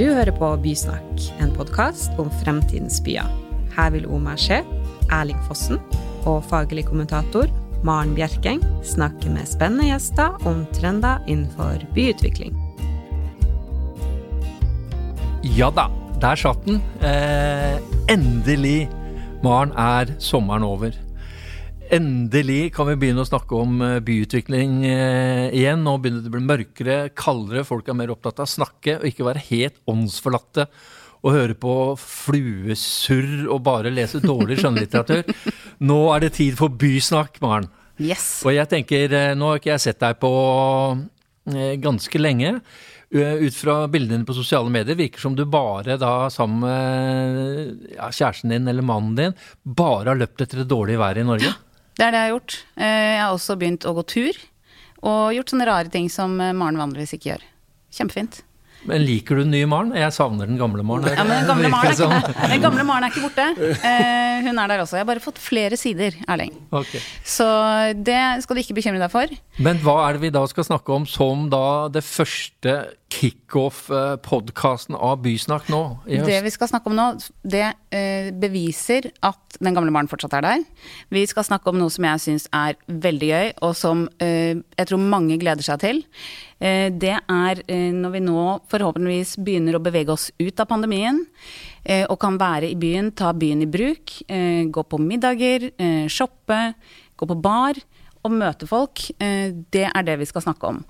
Du hører på Bysnakk, en podkast om fremtidens byer. Her vil Omar Skje, Erling Fossen og faglig kommentator Maren Bjerkeng snakke med spennende gjester om trender innenfor byutvikling. Ja da, der satt den. Eh, endelig, Maren, er sommeren over. Endelig kan vi begynne å snakke om eh, byutvikling eh, igjen. Nå begynner det å bli mørkere, kaldere, folk er mer opptatt av å snakke og ikke være helt åndsforlatte og høre på fluesurr og bare lese dårlig skjønnlitteratur. Nå er det tid for bysnakk, Maren. Yes. Og jeg tenker, eh, nå har ikke jeg sett deg på ganske lenge. Ut fra bildene på sosiale medier virker som du bare da sammen med ja, kjæresten din eller mannen din bare har løpt etter det dårlige været i Norge. Det er det jeg har gjort. Eh, jeg har også begynt å gå tur. Og gjort sånne rare ting som eh, Maren vanligvis ikke gjør. Kjempefint. Men liker du den nye Maren? Jeg savner den gamle Maren. Ja, men den gamle Maren er ikke, den gamle Maren er ikke borte. Uh, hun er der også. Jeg har bare fått flere sider, Erling. Okay. Så det skal du ikke bekymre deg for. Men hva er det vi da skal snakke om som da det første kickoff-podkasten av Bysnakk nå i høst? Det vi skal snakke om nå, det uh, beviser at den gamle barnen fortsatt er der. Vi skal snakke om noe som jeg syns er veldig gøy, og som uh, jeg tror mange gleder seg til. Eh, det er eh, når vi nå forhåpentligvis begynner å bevege oss ut av pandemien eh, og kan være i byen, ta byen i bruk, gå på middager, shoppe, gå på bar og møte folk, det er det vi skal snakke om.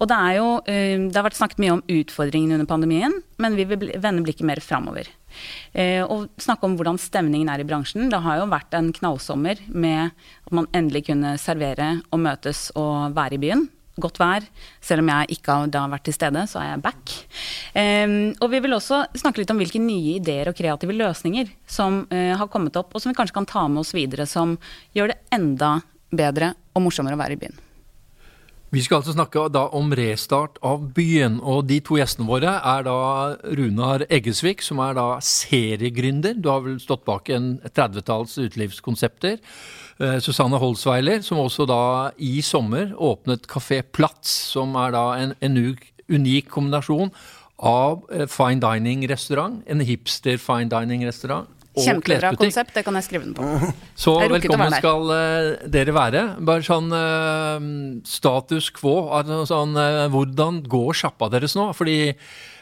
Og det jo Det har vært snakket mye om utfordringene under pandemien, men vi vil vende blikket mer framover. Og snakke om hvordan stemningen er i bransjen. Det har jo vært en knallsommer med at man endelig kunne servere og møtes og være i byen godt vær. Selv om jeg ikke har da vært til stede, så er jeg back. Og vi vil også snakke litt om hvilke nye ideer og kreative løsninger som har kommet opp, og som vi kanskje kan ta med oss videre, som gjør det enda bedre og morsommere å være i byen. Vi skal altså snakke da om restart av byen, og de to gjestene våre er da Runar Eggesvik, som er da seriegründer. Du har vel stått bak en 30-talls utelivskonsepter. Eh, Susanne Holsweiler, som også da i sommer åpnet Kafé Platz, som er da en, en unik kombinasjon av eh, fine dining-restaurant, en hipster fine dining-restaurant, Kjempebra konsept, det kan jeg skrive den på. Så velkommen skal uh, dere være. Bare sånn uh, status quo, altså, sånn, uh, hvordan går sjappa deres nå? Fordi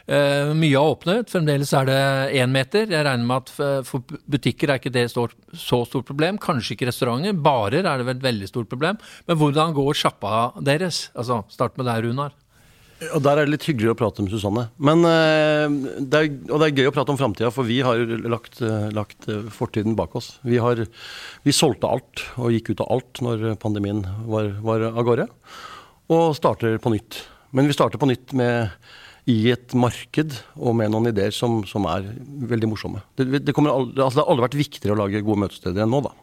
mye har åpnet, fremdeles er det én meter. Jeg regner med at for butikker er ikke det så stort problem. Kanskje ikke restauranter. Barer er det vel et veldig stort problem. Men hvordan går sjappa deres? Altså, Start med deg, Runar. Og Der er det litt hyggeligere å prate med Susanne. Men, uh, det er, og det er gøy å prate om framtida, for vi har lagt, uh, lagt uh, fortiden bak oss. Vi, har, vi, solgte alt og gikk ut av alt når pandemien var, var, av gårde. Og starter på nytt. Men vi starter på nytt med, i et marked og med noen ideer som, som er veldig morsomme. Det, det, aldri, altså det, har aldri vært viktigere å lage gode møtesteder enn nå, da.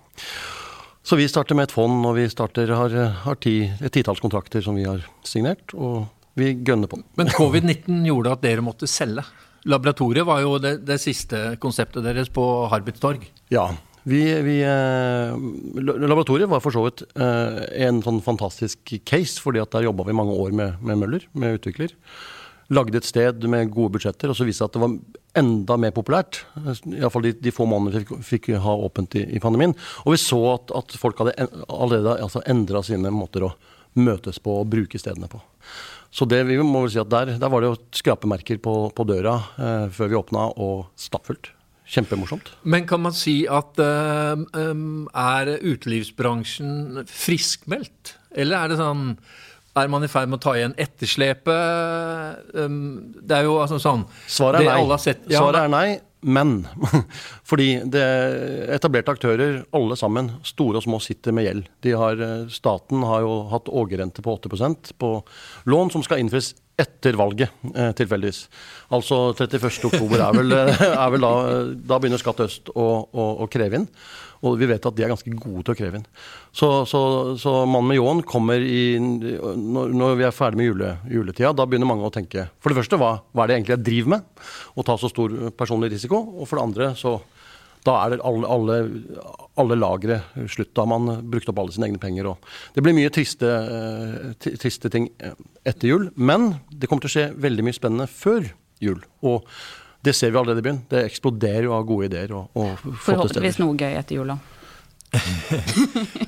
Så vi starter med et fond, og vi starter, har, har ti, et titalls kontrakter som vi har signert. og vi gønner på. Men covid-19 gjorde at dere måtte selge. Laboratoriet var jo det, det siste konseptet deres på Harbitstorg. Ja. Vi, vi, eh, laboratoriet var for så vidt eh, en sånn fantastisk case, fordi at der jobba vi mange år med, med Møller, med utvikler. Lagde et sted med gode budsjetter, og så viste det at det var enda mer populært. Iallfall de, de få månedene vi fikk, fikk ha åpent i, i, pandemien. Og vi så at, at folk hadde en, allerede altså, endra sine måter å møtes på og bruke stedene på. Så det vi må vel si at der, der var det jo skrapemerker på, på døra eh, før vi åpna, og stappfullt. Kjempemorsomt. Men kan man si at uh, um, er utelivsbransjen friskmeldt? Eller er det sånn er man i ferd med å ta igjen etterslepet? Um, det er jo altså sånn Svaret er nei. Sett, ja, Svaret er nei. Men fordi etablerte aktører, alle sammen, store og små, sitter med gjeld. Har, eh, staten har jo hatt ågerrente på 8% på lån som skal innfris etter valget, eh, tilfeldigvis. Altså 31.10 er, er vel da, da begynner Skatt øst å, å, å kreve inn. Og vi vet at de er ganske gode til å kreve inn. Så, så, så mannen med ljåen kommer i når, når, vi er ferdig med jule, juletida, da begynner mange å tenke For det første, hva, hva er det egentlig jeg driver med? Å ta så stor personlig risiko. Og for det andre, så da er det alle, alle, alle lagre slutt. Da har man brukt opp alle sine egne penger. Det blir mye triste, triste ting etter jul. Men det kommer til å skje veldig mye spennende før jul. Og det ser vi allerede i byen. Det eksploderer jo av gode ideer og, og. Forhåpentligvis noe gøy etter jula.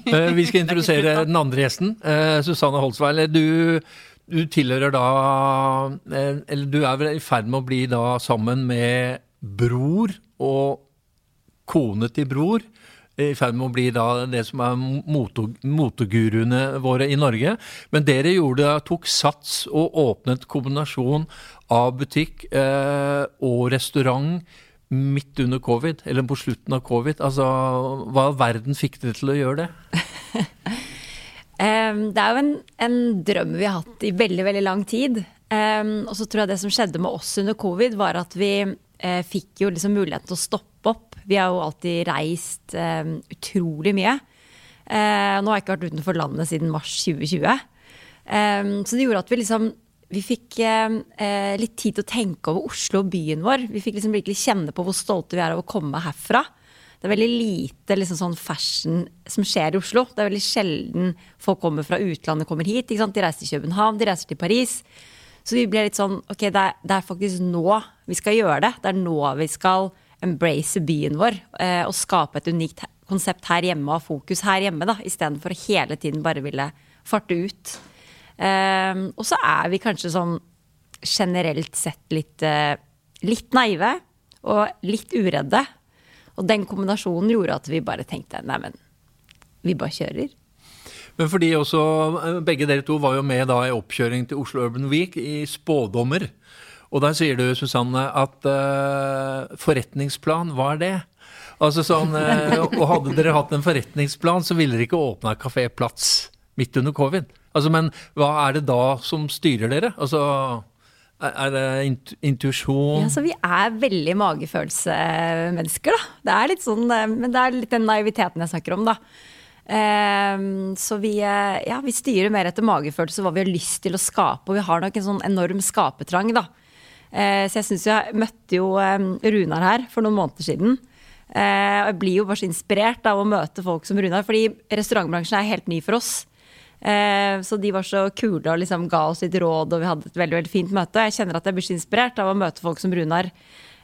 Eh, vi skal introdusere den andre gjesten. Uh, Susanne Holsveil, du, du, tilhører da uh, Eller du er vel i ferd med å bli da sammen med bror og kone til bror i ferd med å bli da det som er moteguruene våre i Norge. Men dere gjorde, tok sats og åpnet kombinasjon av butikk eh, og restaurant midt under covid, eller på slutten av covid. Altså, hva i verden fikk dere til å gjøre det? um, det er jo en, en, drøm vi har hatt i veldig, veldig lang tid. Um, og så tror jeg det som skjedde med oss under covid, var at vi uh, fikk jo liksom muligheten til å stoppe vi har jo alltid reist eh, utrolig mye. Eh, nå har jeg ikke vært utenfor landet siden mars 2020. Eh, så det gjorde at vi liksom vi fikk eh, litt tid til å tenke over Oslo og byen vår. Vi fikk liksom virkelig kjenne på hvor stolte vi er av å komme herfra. Det er veldig lite liksom sånn fashion som skjer i Oslo. Det er veldig sjelden folk kommer fra utlandet kommer hit. De reiser til København, de reiser til Paris. Så vi ble litt sånn Ok, det er, det er faktisk nå vi skal gjøre det. Det er nå vi skal embrace byen vår eh, og skape et unikt konsept her hjemme og ha fokus her hjemme, da, istedenfor å hele tiden bare ville farte ut. Eh, og så er vi kanskje sånn generelt sett litt, eh, litt naive og litt uredde. Og den kombinasjonen gjorde at vi bare tenkte neimen, vi bare kjører. Men fordi også, begge dere to var jo med da i oppkjøring til Oslo Urban Week i spådommer. Og der sier du, Susanne, at uh, forretningsplan, hva er det? Altså sånn, uh, og Hadde dere hatt en forretningsplan, så ville dere ikke åpna Kafé Plats midt under covid. Altså, Men hva er det da som styrer dere? Altså, er det intuisjon? Ja, så Vi er veldig magefølelsemennesker, da. Det er litt sånn, eh, men det er litt den naiviteten jeg snakker om, da. Så vi, ja, vi styrer mer etter magefølelse, hva vi har lyst til å skape. Og vi har nok en sånn enorm skapertrang, da. Eh, så jeg syns jeg møtte jo Runar her for noen måneder siden. Eh, og jeg blir jo bare så inspirert av å møte folk som Runar, fordi restaurantbransjen er helt ny for oss. Eh, så de var så kule og liksom ga oss litt råd, og vi hadde et veldig veldig fint møte. Og jeg kjenner at jeg blir så inspirert av å møte folk som Runar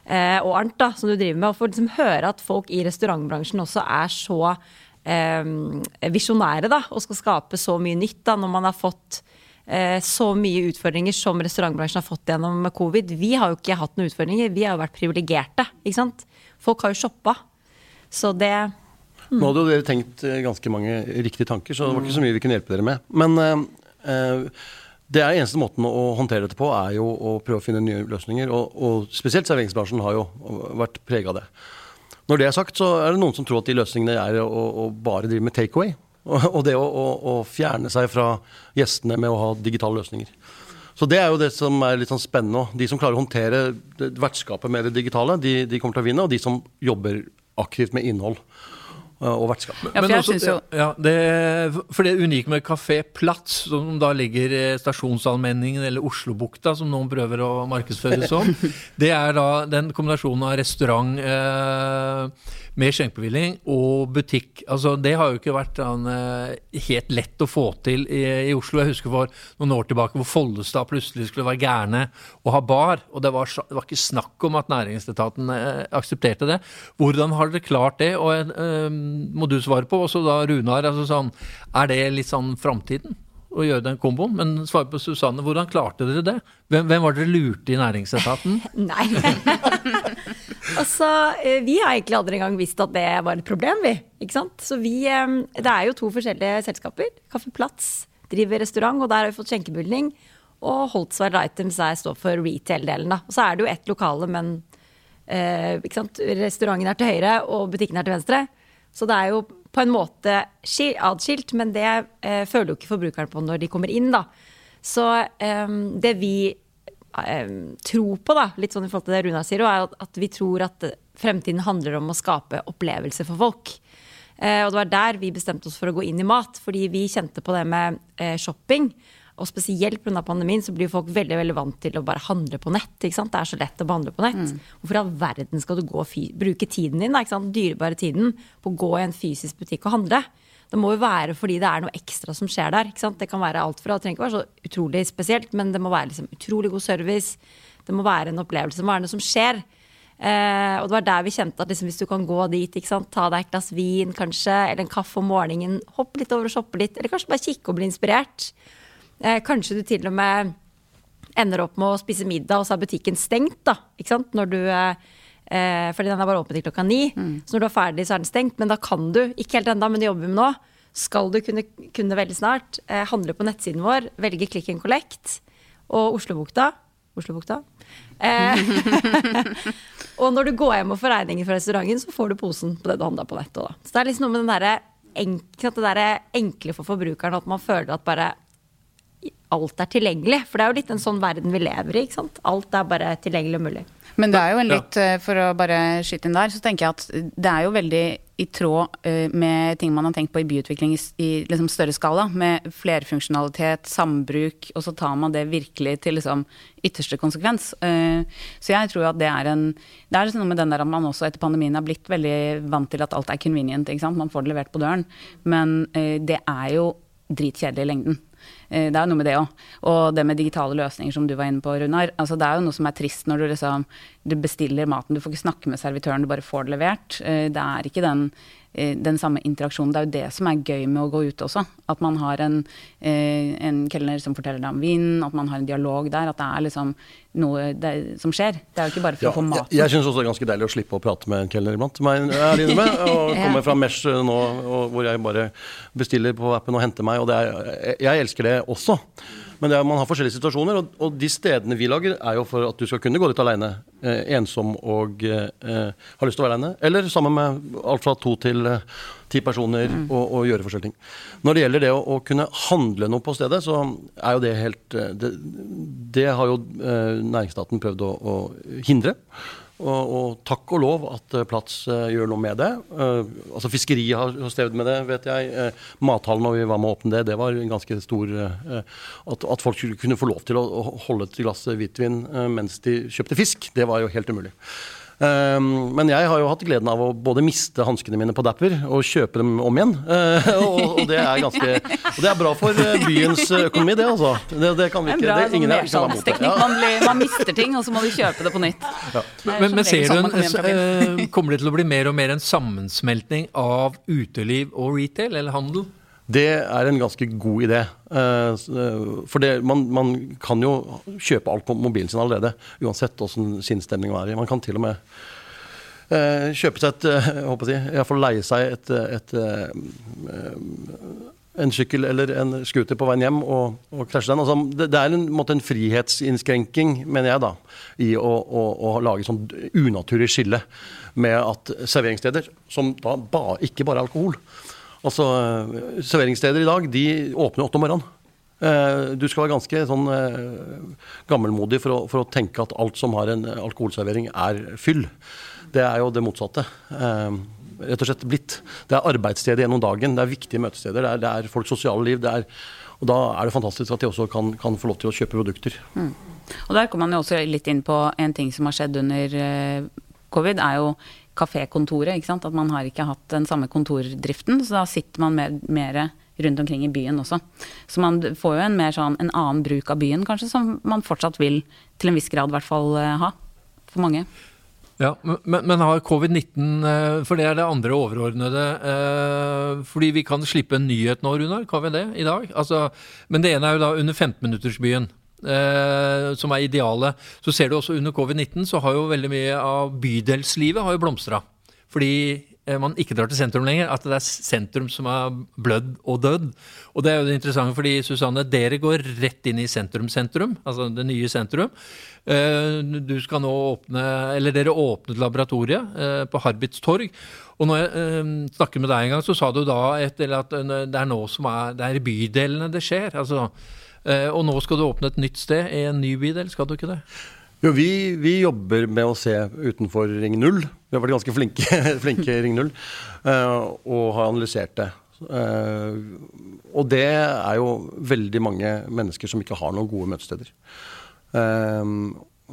og Arnt, da, som du driver med. Og få liksom høre at folk i restaurantbransjen også er så eh, visjonære da, og skal skape så mye nytt da, når man har fått Eh, så mye utfordringer som restaurantbransjen har fått gjennom covid. Vi har jo ikke hatt noen utfordringer, vi har jo vært privilegerte. Folk har jo shoppa. Så det mm. Nå hadde jo dere tenkt eh, ganske mange riktige tanker, så det var ikke så mye vi kunne hjelpe dere med. Men eh, det er eneste måten å håndtere dette på, er jo å prøve å finne nye løsninger. Og, og spesielt serveringsbransjen har jo vært prega av det. Når det er sagt, så er det noen som tror at de løsningene er å, å bare drive med takeaway. Og det å, å, å, fjerne seg fra gjestene med å ha digitale løsninger. Så det er jo det som er litt sånn spennende. De som klarer å håndtere vertskapet med det digitale, de, de kommer til å vinne. Og de som jobber aktivt med innhold og vertskap. Ja, for, også, jo... ja, det, for det unike med Kafé Platz, som da ligger i Stasjonsallmenningen eller Oslobukta, som noen prøver å markedsføre som, det er da den kombinasjonen av restaurant eh, med skjenkebevilling og butikk. Altså, det har jo ikke vært an, uh, helt lett å få til i, i, Oslo. Jeg husker for noen år tilbake hvor Follestad plutselig skulle være gærne og ha bar. Og det var, det var ikke snakk om at næringsetaten aksepterte det. Hvordan har dere klart det? Og uh, må du svare på. Også da Runar. Altså, sånn, er det litt sånn framtiden? å gjøre den komboen. Men svar på Susanne, hvordan klarte dere det? Hvem, hvem var dere lurte i næringsetaten? Nei. altså, vi har egentlig aldri engang visst at det var et problem, vi. Ikke sant? Så vi eh, Det er jo to forskjellige selskaper. Kaffe Platz driver restaurant, og der har vi fått skjenkebevilgning. Og Holtzweiler Items er, står for retail-delen. Og så er det jo ett lokale, men eh, restauranten er til høyre, og butikken er til venstre. Så det er jo på en måte atskilt, men det eh, føler jo ikke forbrukeren på når de kommer inn, da. Så eh, det vi eh, tror på, da, litt sånn i forhold til det Runa sier, er at vi tror at fremtiden handler om å skape opplevelser for folk. Eh, og det var der vi bestemte oss for å gå inn i mat, fordi vi kjente på det med eh, shopping. Og spesielt pga. pandemien så blir folk veldig veldig vant til å bare handle på nett. Det er så lett å behandle på nett. Mm. Hvorfor i all verden skal du gå bruke tiden din, da, dyrebare tiden, på å gå i en fysisk butikk og handle? Det må jo være fordi det er noe ekstra som skjer der. Det kan være alt fra, det trenger ikke være så utrolig spesielt, men det må være liksom utrolig god service. Det må være en opplevelse. Hva er noe som skjer? Eh, og det var der vi kjente at liksom, hvis du kan gå dit, ta deg et glass vin kanskje, eller en kaffe om morgenen, hoppe litt over og shoppe litt, eller kanskje bare kikke og bli inspirert. Eh, kanskje du til og med ender opp med å spise middag, og så er butikken stengt. da, ikke sant? Når du, eh, fordi den er bare åpen til klokka ni. Mm. Så når du er ferdig, så er den stengt. Men da kan du, ikke helt ennå, men det jobber vi med nå, skal du kunne, kunne veldig snart eh, handle på nettsiden vår, velge click and collect og Oslobukta. Oslobukta. Eh, og når du går hjem og får regningen fra restauranten, så får du posen på det du handla på nettet. Da. Så det er liksom noe med den der, enkle, det der enkle for forbrukeren at man føler at bare alt er tilgjengelig. For det er jo litt en sånn verden vi lever i. ikke sant? Alt er bare tilgjengelig og mulig. Men det er jo en litt. Eh, for å bare skyte inn der, så tenker jeg at det er jo veldig i tråd eh, med ting man har tenkt på i byutvikling i liksom større skala. Med flerfunksjonalitet, sambruk, og så tar man det virkelig til liksom ytterste konsekvens. Eh, så jeg tror at det er en Det er liksom noe med den der at man også etter pandemien har blitt veldig vant til at alt er convenient. ikke sant? Man får det levert på døren. Men det er jo dritkjedelig i lengden. Eh, det er jo noe med det òg. Og det med digitale løsninger som du var inne på, Runar. Altså, det er jo noe som er trist når du liksom du bestiller maten. Du får ikke snakke med servitøren, du bare får det levert. Eh, det er ikke den Eh, den samme interaksjonen. Det er jo det som er gøy med å gå ut også. At man har en, en kelner som forteller deg om vinen, at man har en dialog der. At det er liksom noe det, som skjer. Det er jo ikke bare for ja, å få maten. Jeg, jeg syns også det er ganske deilig å slippe å prate med en kelner iblant. Jeg er inne med, og kommer fra Mesh nå, hvor jeg bare bestiller på appen og henter meg. Og er, jeg elsker det også. Men er, man har forskjellige situasjoner, og, og, de stedene vi lager, er jo for at du skal kunne gå litt alene, eh, ensom og eh, har lyst til å være alene. Eller sammen med alt fra to til eh, ti personer mm. og, og, gjøre forskjellige ting. Når det gjelder det å, å, kunne handle noe på stedet, så er jo det helt eh, Det, det har jo eh, næringsstaten prøvd å, å hindre. Og, og, takk og lov at uh, Plats uh, gjør noe med det. Uh, altså Fiskeriet har, har strevd med det, vet jeg. Mathallen, når vi var med å åpne det, det var en ganske stor at, at, folk kunne få lov til å, å holde et glass hvitvin mens de kjøpte fisk, det var jo helt umulig. Um, men jeg har jo hatt gleden av å både miste hanskene mine på Dapper og kjøpe dem om igjen. Uh, og, og, det er ganske Og det er bra for uh, byens økonomi, det, altså. Det, det kan vi ikke. En bra det, mot det. Ja. Man, man, mister ting, og så må du kjøpe det på nytt. Ja. Men, men ser du en, uh, Kommer det til å bli mer og mer en sammensmeltning av uteliv og retail, eller handel? Det er en ganske god idé. Eh, eh, for det, man, man, kan jo kjøpe alt på mobilen sin allerede, uansett åssen sinnsstemning man er. Man kan til og med uh, kjøpe seg et jeg håper å si, Iallfall leie seg et, et, et en sykkel eller en scooter på veien hjem og, og krasje den. Altså, det, det, er en, måte, en, frihetsinnskrenking, mener jeg, da, i å, å, å lage sånn unaturlig skille med at serveringssteder, som da ba, ikke bare er alkohol, Altså, Serveringssteder i dag de åpner åtte om morgenen. Eh, du skal være ganske sånn eh, gammelmodig for å, for å, tenke at alt som har en alkoholservering, er fyll. Det er jo det motsatte. Eh, rett og slett blitt. Det er arbeidssteder gjennom dagen, det er viktige møtesteder, det er, det er folks sosiale liv. Er, og da er det fantastisk at de også kan, kan få lov til å kjøpe produkter. Mm. Og Der kommer man jo også litt inn på en ting som har skjedd under covid, er jo kafékontoret. ikke sant? At man har ikke hatt den samme kontordriften, så da sitter man mer, mer rundt omkring i byen også. Så man får jo en, mer sånn, en annen bruk av byen, kanskje, som man fortsatt vil til en viss grad i hvert fall eh, ha. For mange. Ja, men, men har covid-19 eh, For det er det andre overordnede. Eh, fordi vi kan slippe en nyhet nå, Runar. Kan vi det i dag? Altså, men det ene er jo da under 15-minuttersbyen eh, som er ideale. Så ser du også under covid-19 så har jo veldig mye av bydelslivet har jo blomstra. Fordi eh, man ikke drar til sentrum lenger. At det er sentrum som er blødd og dødd. Og det er jo det interessante, fordi Susanne, dere går rett inn i sentrum-sentrum, altså det nye sentrum. Eh, du skal nå åpne, eller Dere åpnet laboratoriet eh, på Harbits torg. Og når jeg snakket med deg en gang, så sa du da at det er nå som er, det er i bydelene det skjer. altså Eh, og nå skal du åpne et nytt sted i en ny bydel, skal du ikke det? Jo, vi, vi, jobber med å se utenfor Ring 0. Vi har vært ganske flinke, flinke i Ring 0 eh, og har analysert det. Eh, og det er jo veldig mange mennesker som ikke har noen gode møtesteder.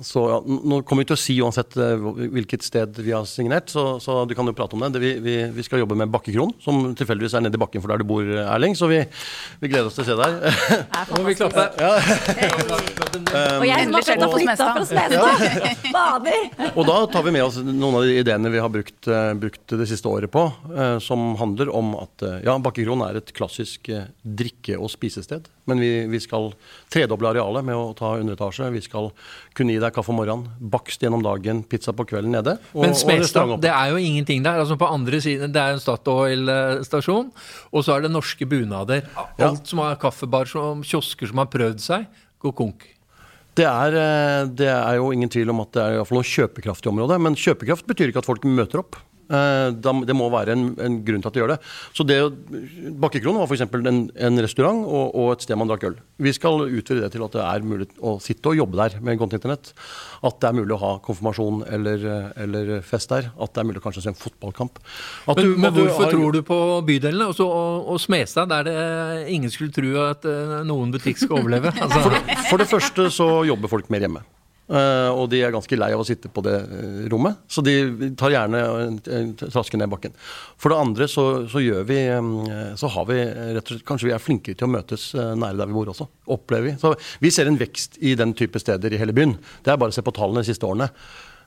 Så ja, Nå kommer vi til å si uansett uh, hvilket sted vi har signert, så, så, du kan jo prate om det. det vi, vi, vi, skal jobbe med Bakkekron, som tilfeldigvis er nede i bakken for der du bor, Erling. Så vi, vi gleder oss til å se deg. Nå må vi klappe. Ja. og jeg som har flytta fra Smestad. Bader! og da tar vi med oss noen av de ideene vi har brukt, uh, brukt det siste året på, uh, som handler om at ja, Bakkekron er et klassisk drikke- og spisested. Men vi, vi skal tredoble arealet med å ta underetasje. Vi skal kunne gi deg kaffe om morgenen, bakst gjennom dagen, pizza på kvelden nede. Og, Men Smestad, det er jo ingenting der. altså På andre siden, Det er en Statoil-stasjon, og så er det norske bunader. Alt ja. som har kaffebar, som kiosker som har prøvd seg, går konk. Det er, eh, det er, jo ingen tvil om at det er i hvert fall noe kjøpekraft i området. Men kjøpekraft betyr ikke at folk møter opp. Eh, det må være en, en, grunn til at de gjør det. Så det Bakkekronen var f.eks. En, en restaurant og, og, et sted man drakk øl. Vi skal utvide det til at det er mulig å sitte og jobbe der med godt internett. At det er mulig å ha konfirmasjon eller, eller fest der. At det er mulig å kanskje se en fotballkamp. Men, du, men, hvorfor har... tror du på bydelene? Også, og, og Smestad, der det ingen skulle tro at eh, noen butikk skal overleve? Altså. For, for det første så jobber folk mer hjemme. Uh, og de er ganske lei av å sitte på det uh, rommet, så de tar gjerne uh, trasker ned bakken. For det andre så, så gjør vi Så har vi rett og slett Kanskje vi er flinkere til å møtes nære der vi bor også, opplever vi. Så vi ser en vekst i den type steder i hele byen. Det er bare å se på tallene de siste årene.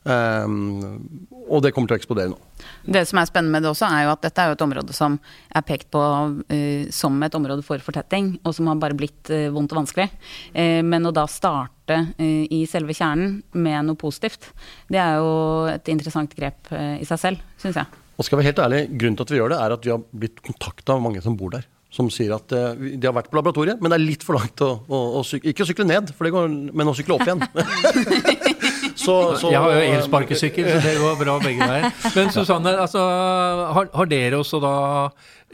Um, og det kommer til å eksplodere nå. Det som er spennende med det også, er jo at dette er jo et område som er pekt på uh, som et område for fortetting, og som har bare blitt uh, vondt og vanskelig. Uh, men å da starte i selve kjernen med noe positivt, det er jo et interessant grep i seg selv, syns jeg. Og skal vi være helt ærlig, Grunnen til at vi gjør det, er at vi har blitt kontakta av mange som bor der som sier at de har vært på laboratoriet, men det er litt for langt å, å, å sykle, ikke å sykle ned, går, men å sykle opp igjen. Så, så, jeg har jo elsparkesykkel, så det går bra begge veier. Men Susanne, altså, har, har, dere også da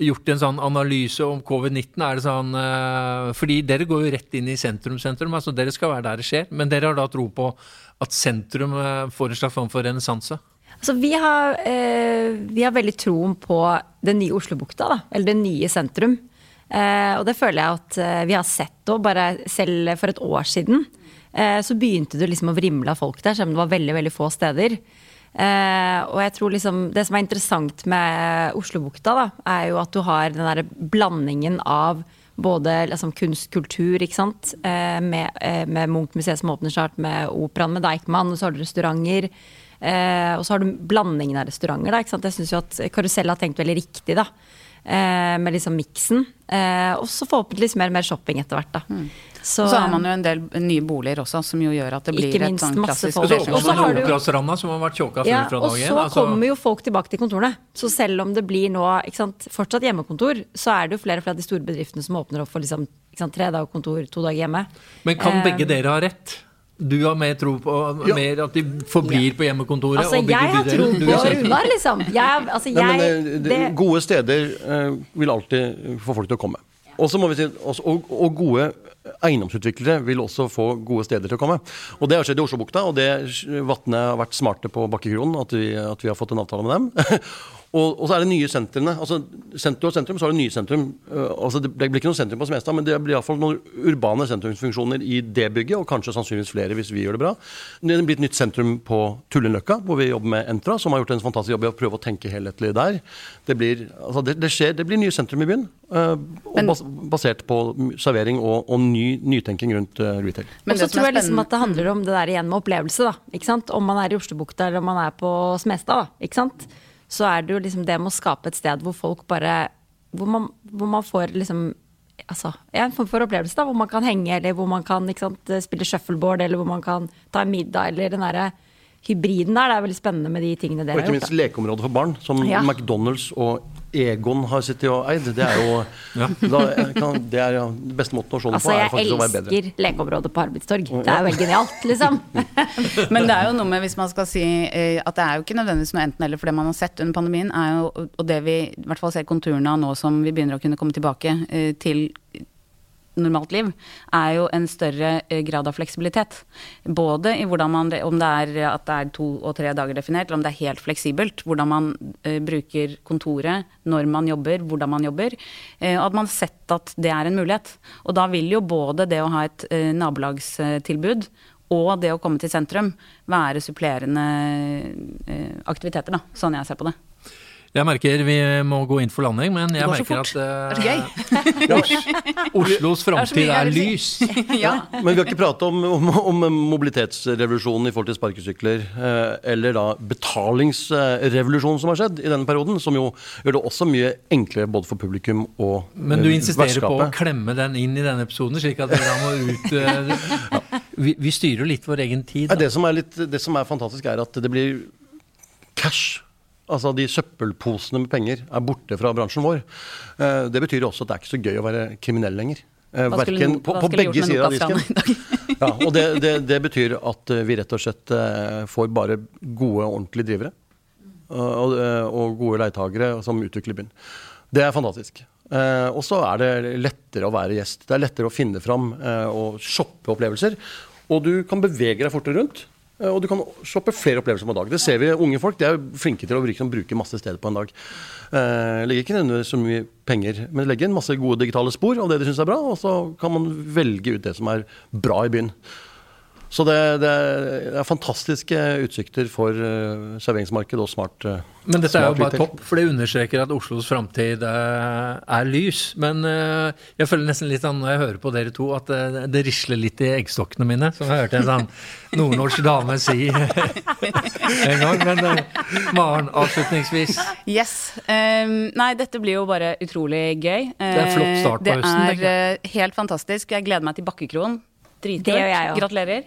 gjort en sånn analyse om covid-19? Er det sånn uh, Fordi dere går jo rett inn i sentrum-sentrum, altså dere skal være der det skjer. Men dere har da tro på at sentrum uh, får en slags form for renessanse? Altså, vi, har, eh, vi har veldig troen på den nye Oslobukta, da. Eller det nye sentrum. Eh, og det føler jeg at eh, vi har sett òg, bare selv for et år siden. Eh, så begynte det liksom å vrimle av folk der, selv om det var veldig veldig få steder. Eh, og jeg tror liksom Det som er interessant med Oslobukta, da, er jo at du har den derre blandingen av både liksom kunst, kultur, ikke sant. Eh, med, med Munch-museet som åpner snart, med operaen med Deichman, og så har du restauranter. Og så har du blandingen av restauranter. Da, ikke sant? Jeg syns jo at Karusell har tenkt veldig riktig, da. Eh, med liksom miksen. og så forhåpentligvis mer og mer shopping etter hvert, da. Mm. Så, så, har man jo en del nye boliger også, som jo gjør at det blir et sånn klassisk Og så har du Operastranda, som har vært tjåka ja, fra dagen. Og så altså. kommer jo folk tilbake til kontorene. Så selv om det blir nå sant, fortsatt hjemmekontor, så er det jo flere og flere av de store bedriftene som åpner opp for liksom, sant, tre dager kontor, to dager hjemme. Men kan begge eh, dere ha rett? Du har mer tro på ja. mer at de forblir på hjemmekontoret? Altså, jeg har tro på Runar, liksom. Jeg, altså, jeg, Nei, men, det, det, gode steder uh, vil alltid få folk til å komme. Og, si, og, og, gode eiendomsutviklere vil også få gode steder til å komme. Og Det har skjedd i Oslobukta, og det Vatne har vært smarte på Bakkekronen, at, at, vi har fått en avtale med dem. Og, og, så er det nye sentrene. altså Sentrum og sentrum, så har du nye sentrum. Uh, altså Det blir ikke noe sentrum på Smestad, men det blir iallfall noen urbane sentrumsfunksjoner i det bygget, og kanskje sannsynligvis flere hvis vi gjør det bra. Det blir et nytt sentrum på Tullinløkka, hvor vi jobber med Entra, som har gjort en fantastisk jobb i å prøve å tenke helhetlig der. Det blir, altså det, det skjer, det blir nye sentrum i byen, uh, men, basert på servering og, og ny, nytenking rundt uh, retail. Men så tror jeg liksom at det handler om det der igjen med opplevelse, da. ikke sant? Om man er i Oslobukta eller om man er på Smestad. da, ikke sant? Så er det jo liksom det med å skape et sted hvor folk bare Hvor man, hvor man får liksom altså, en form for opplevelse, da, hvor man kan henge, eller hvor man kan sant, spille shuffleboard, eller hvor man kan ta en middag, eller den derre hybriden der. Det er veldig spennende med de tingene dere har gjort. Og ikke minst lekeområdet for barn, som ja. McDonald's og Egon har sittet og eid. Det er jo ja. da, kan, det er, beste måten å se det altså, på. er faktisk å være bedre. Jeg elsker lekeområdet på Arbeidstorg. Det er veldig genialt, liksom. Men det er jo noe med, hvis man skal si eh, at det er jo ikke nødvendigvis noe enten-eller, for det man har sett under pandemien, er jo, og det vi i hvert fall ser konturene av nå som vi begynner å kunne komme tilbake eh, til normalt liv, er jo en større eh, grad av fleksibilitet. Både i hvordan man, om det er at det er to og tre dager definert, eller om det er helt fleksibelt. Hvordan man uh, bruker kontoret, når man jobber, hvordan man jobber. Uh, at man har sett at det er en mulighet. Og da vil jo både det å ha et nabolagstilbud og det å komme til sentrum være supplerende aktiviteter, da, sånn jeg ser på det. Jeg merker vi må gå inn for landing, men jeg merker at uh, Oslos framtid er, er lys. ja. Men vi har ikke pratet om, om, om, mobilitetsrevolusjonen i forhold til sparkesykler, eh, eller da betalingsrevolusjonen som har skjedd i denne perioden, som jo gjør det også mye enklere både for publikum og Men du insisterer vertskapet. på å klemme den inn i denne episoden, slik at dere må ut eh, ja. vi, vi, styrer litt vår egen tid. Det som, litt, det som er fantastisk, er at det blir cash Altså de søppelposene med penger er borte fra bransjen vår. Eh, det betyr også at det er ikke så gøy å være kriminell lenger. Eh, skulle, på, på begge sider av disken. ja, og det, det, det, betyr at eh, vi rett og slett får bare gode, ordentlige drivere. Og, og gode leietagere som utvikler byen. Det er fantastisk. og så er det lettere å være gjest. Det er lettere å finne fram og shoppe opplevelser. Og du kan bevege deg fortere rundt. Eh, og du kan shoppe flere opplevelser på en dag. Det ser vi unge folk. De er flinke til å bruke, bruke masse steder på en dag. Eh, legger ikke nødvendigvis så mye penger, men legger inn masse gode digitale spor av det de syns er bra, og så kan man velge ut det som er bra i byen. Så det, det, er fantastiske utsikter for uh, serveringsmarked og smart uh, Men dette er jo bare topp, for det understreker at Oslos framtid uh, er lys. Men jeg føler nesten litt sånn når jeg hører på dere to, at det risler litt i eggstokkene mine. Som jeg hørte en sånn nordnorsk dame si en gang. Men Maren, avslutningsvis. Yes. Um, nei, dette blir jo bare utrolig gøy. det er flott start på høsten. Det er helt fantastisk. Jeg gleder meg til Bakkekroen dritkult. Gratulerer.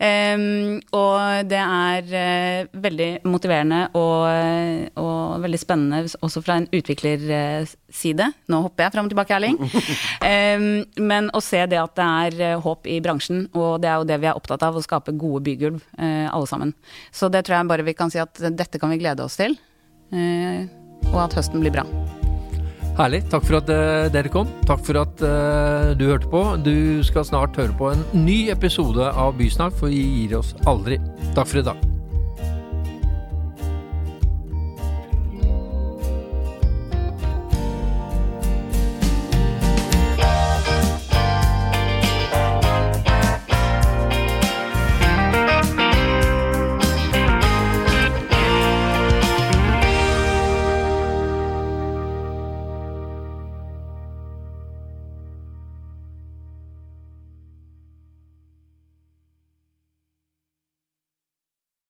Um, og det er uh, veldig motiverende og, og, veldig spennende også fra en utviklerside. Nå hopper jeg fram og tilbake, Erling. Um, men å se det at det er uh, håp i bransjen, og det er jo det vi er opptatt av, å skape gode bygulv, uh, alle sammen. Så det tror jeg bare vi kan si at dette kan vi glede oss til. og at høsten blir bra. Herlig. Takk for at uh, dere kom. Takk for at uh, du hørte på. Du skal snart høre på en ny episode av Bysnakk, for vi gir oss aldri. Takk for i dag.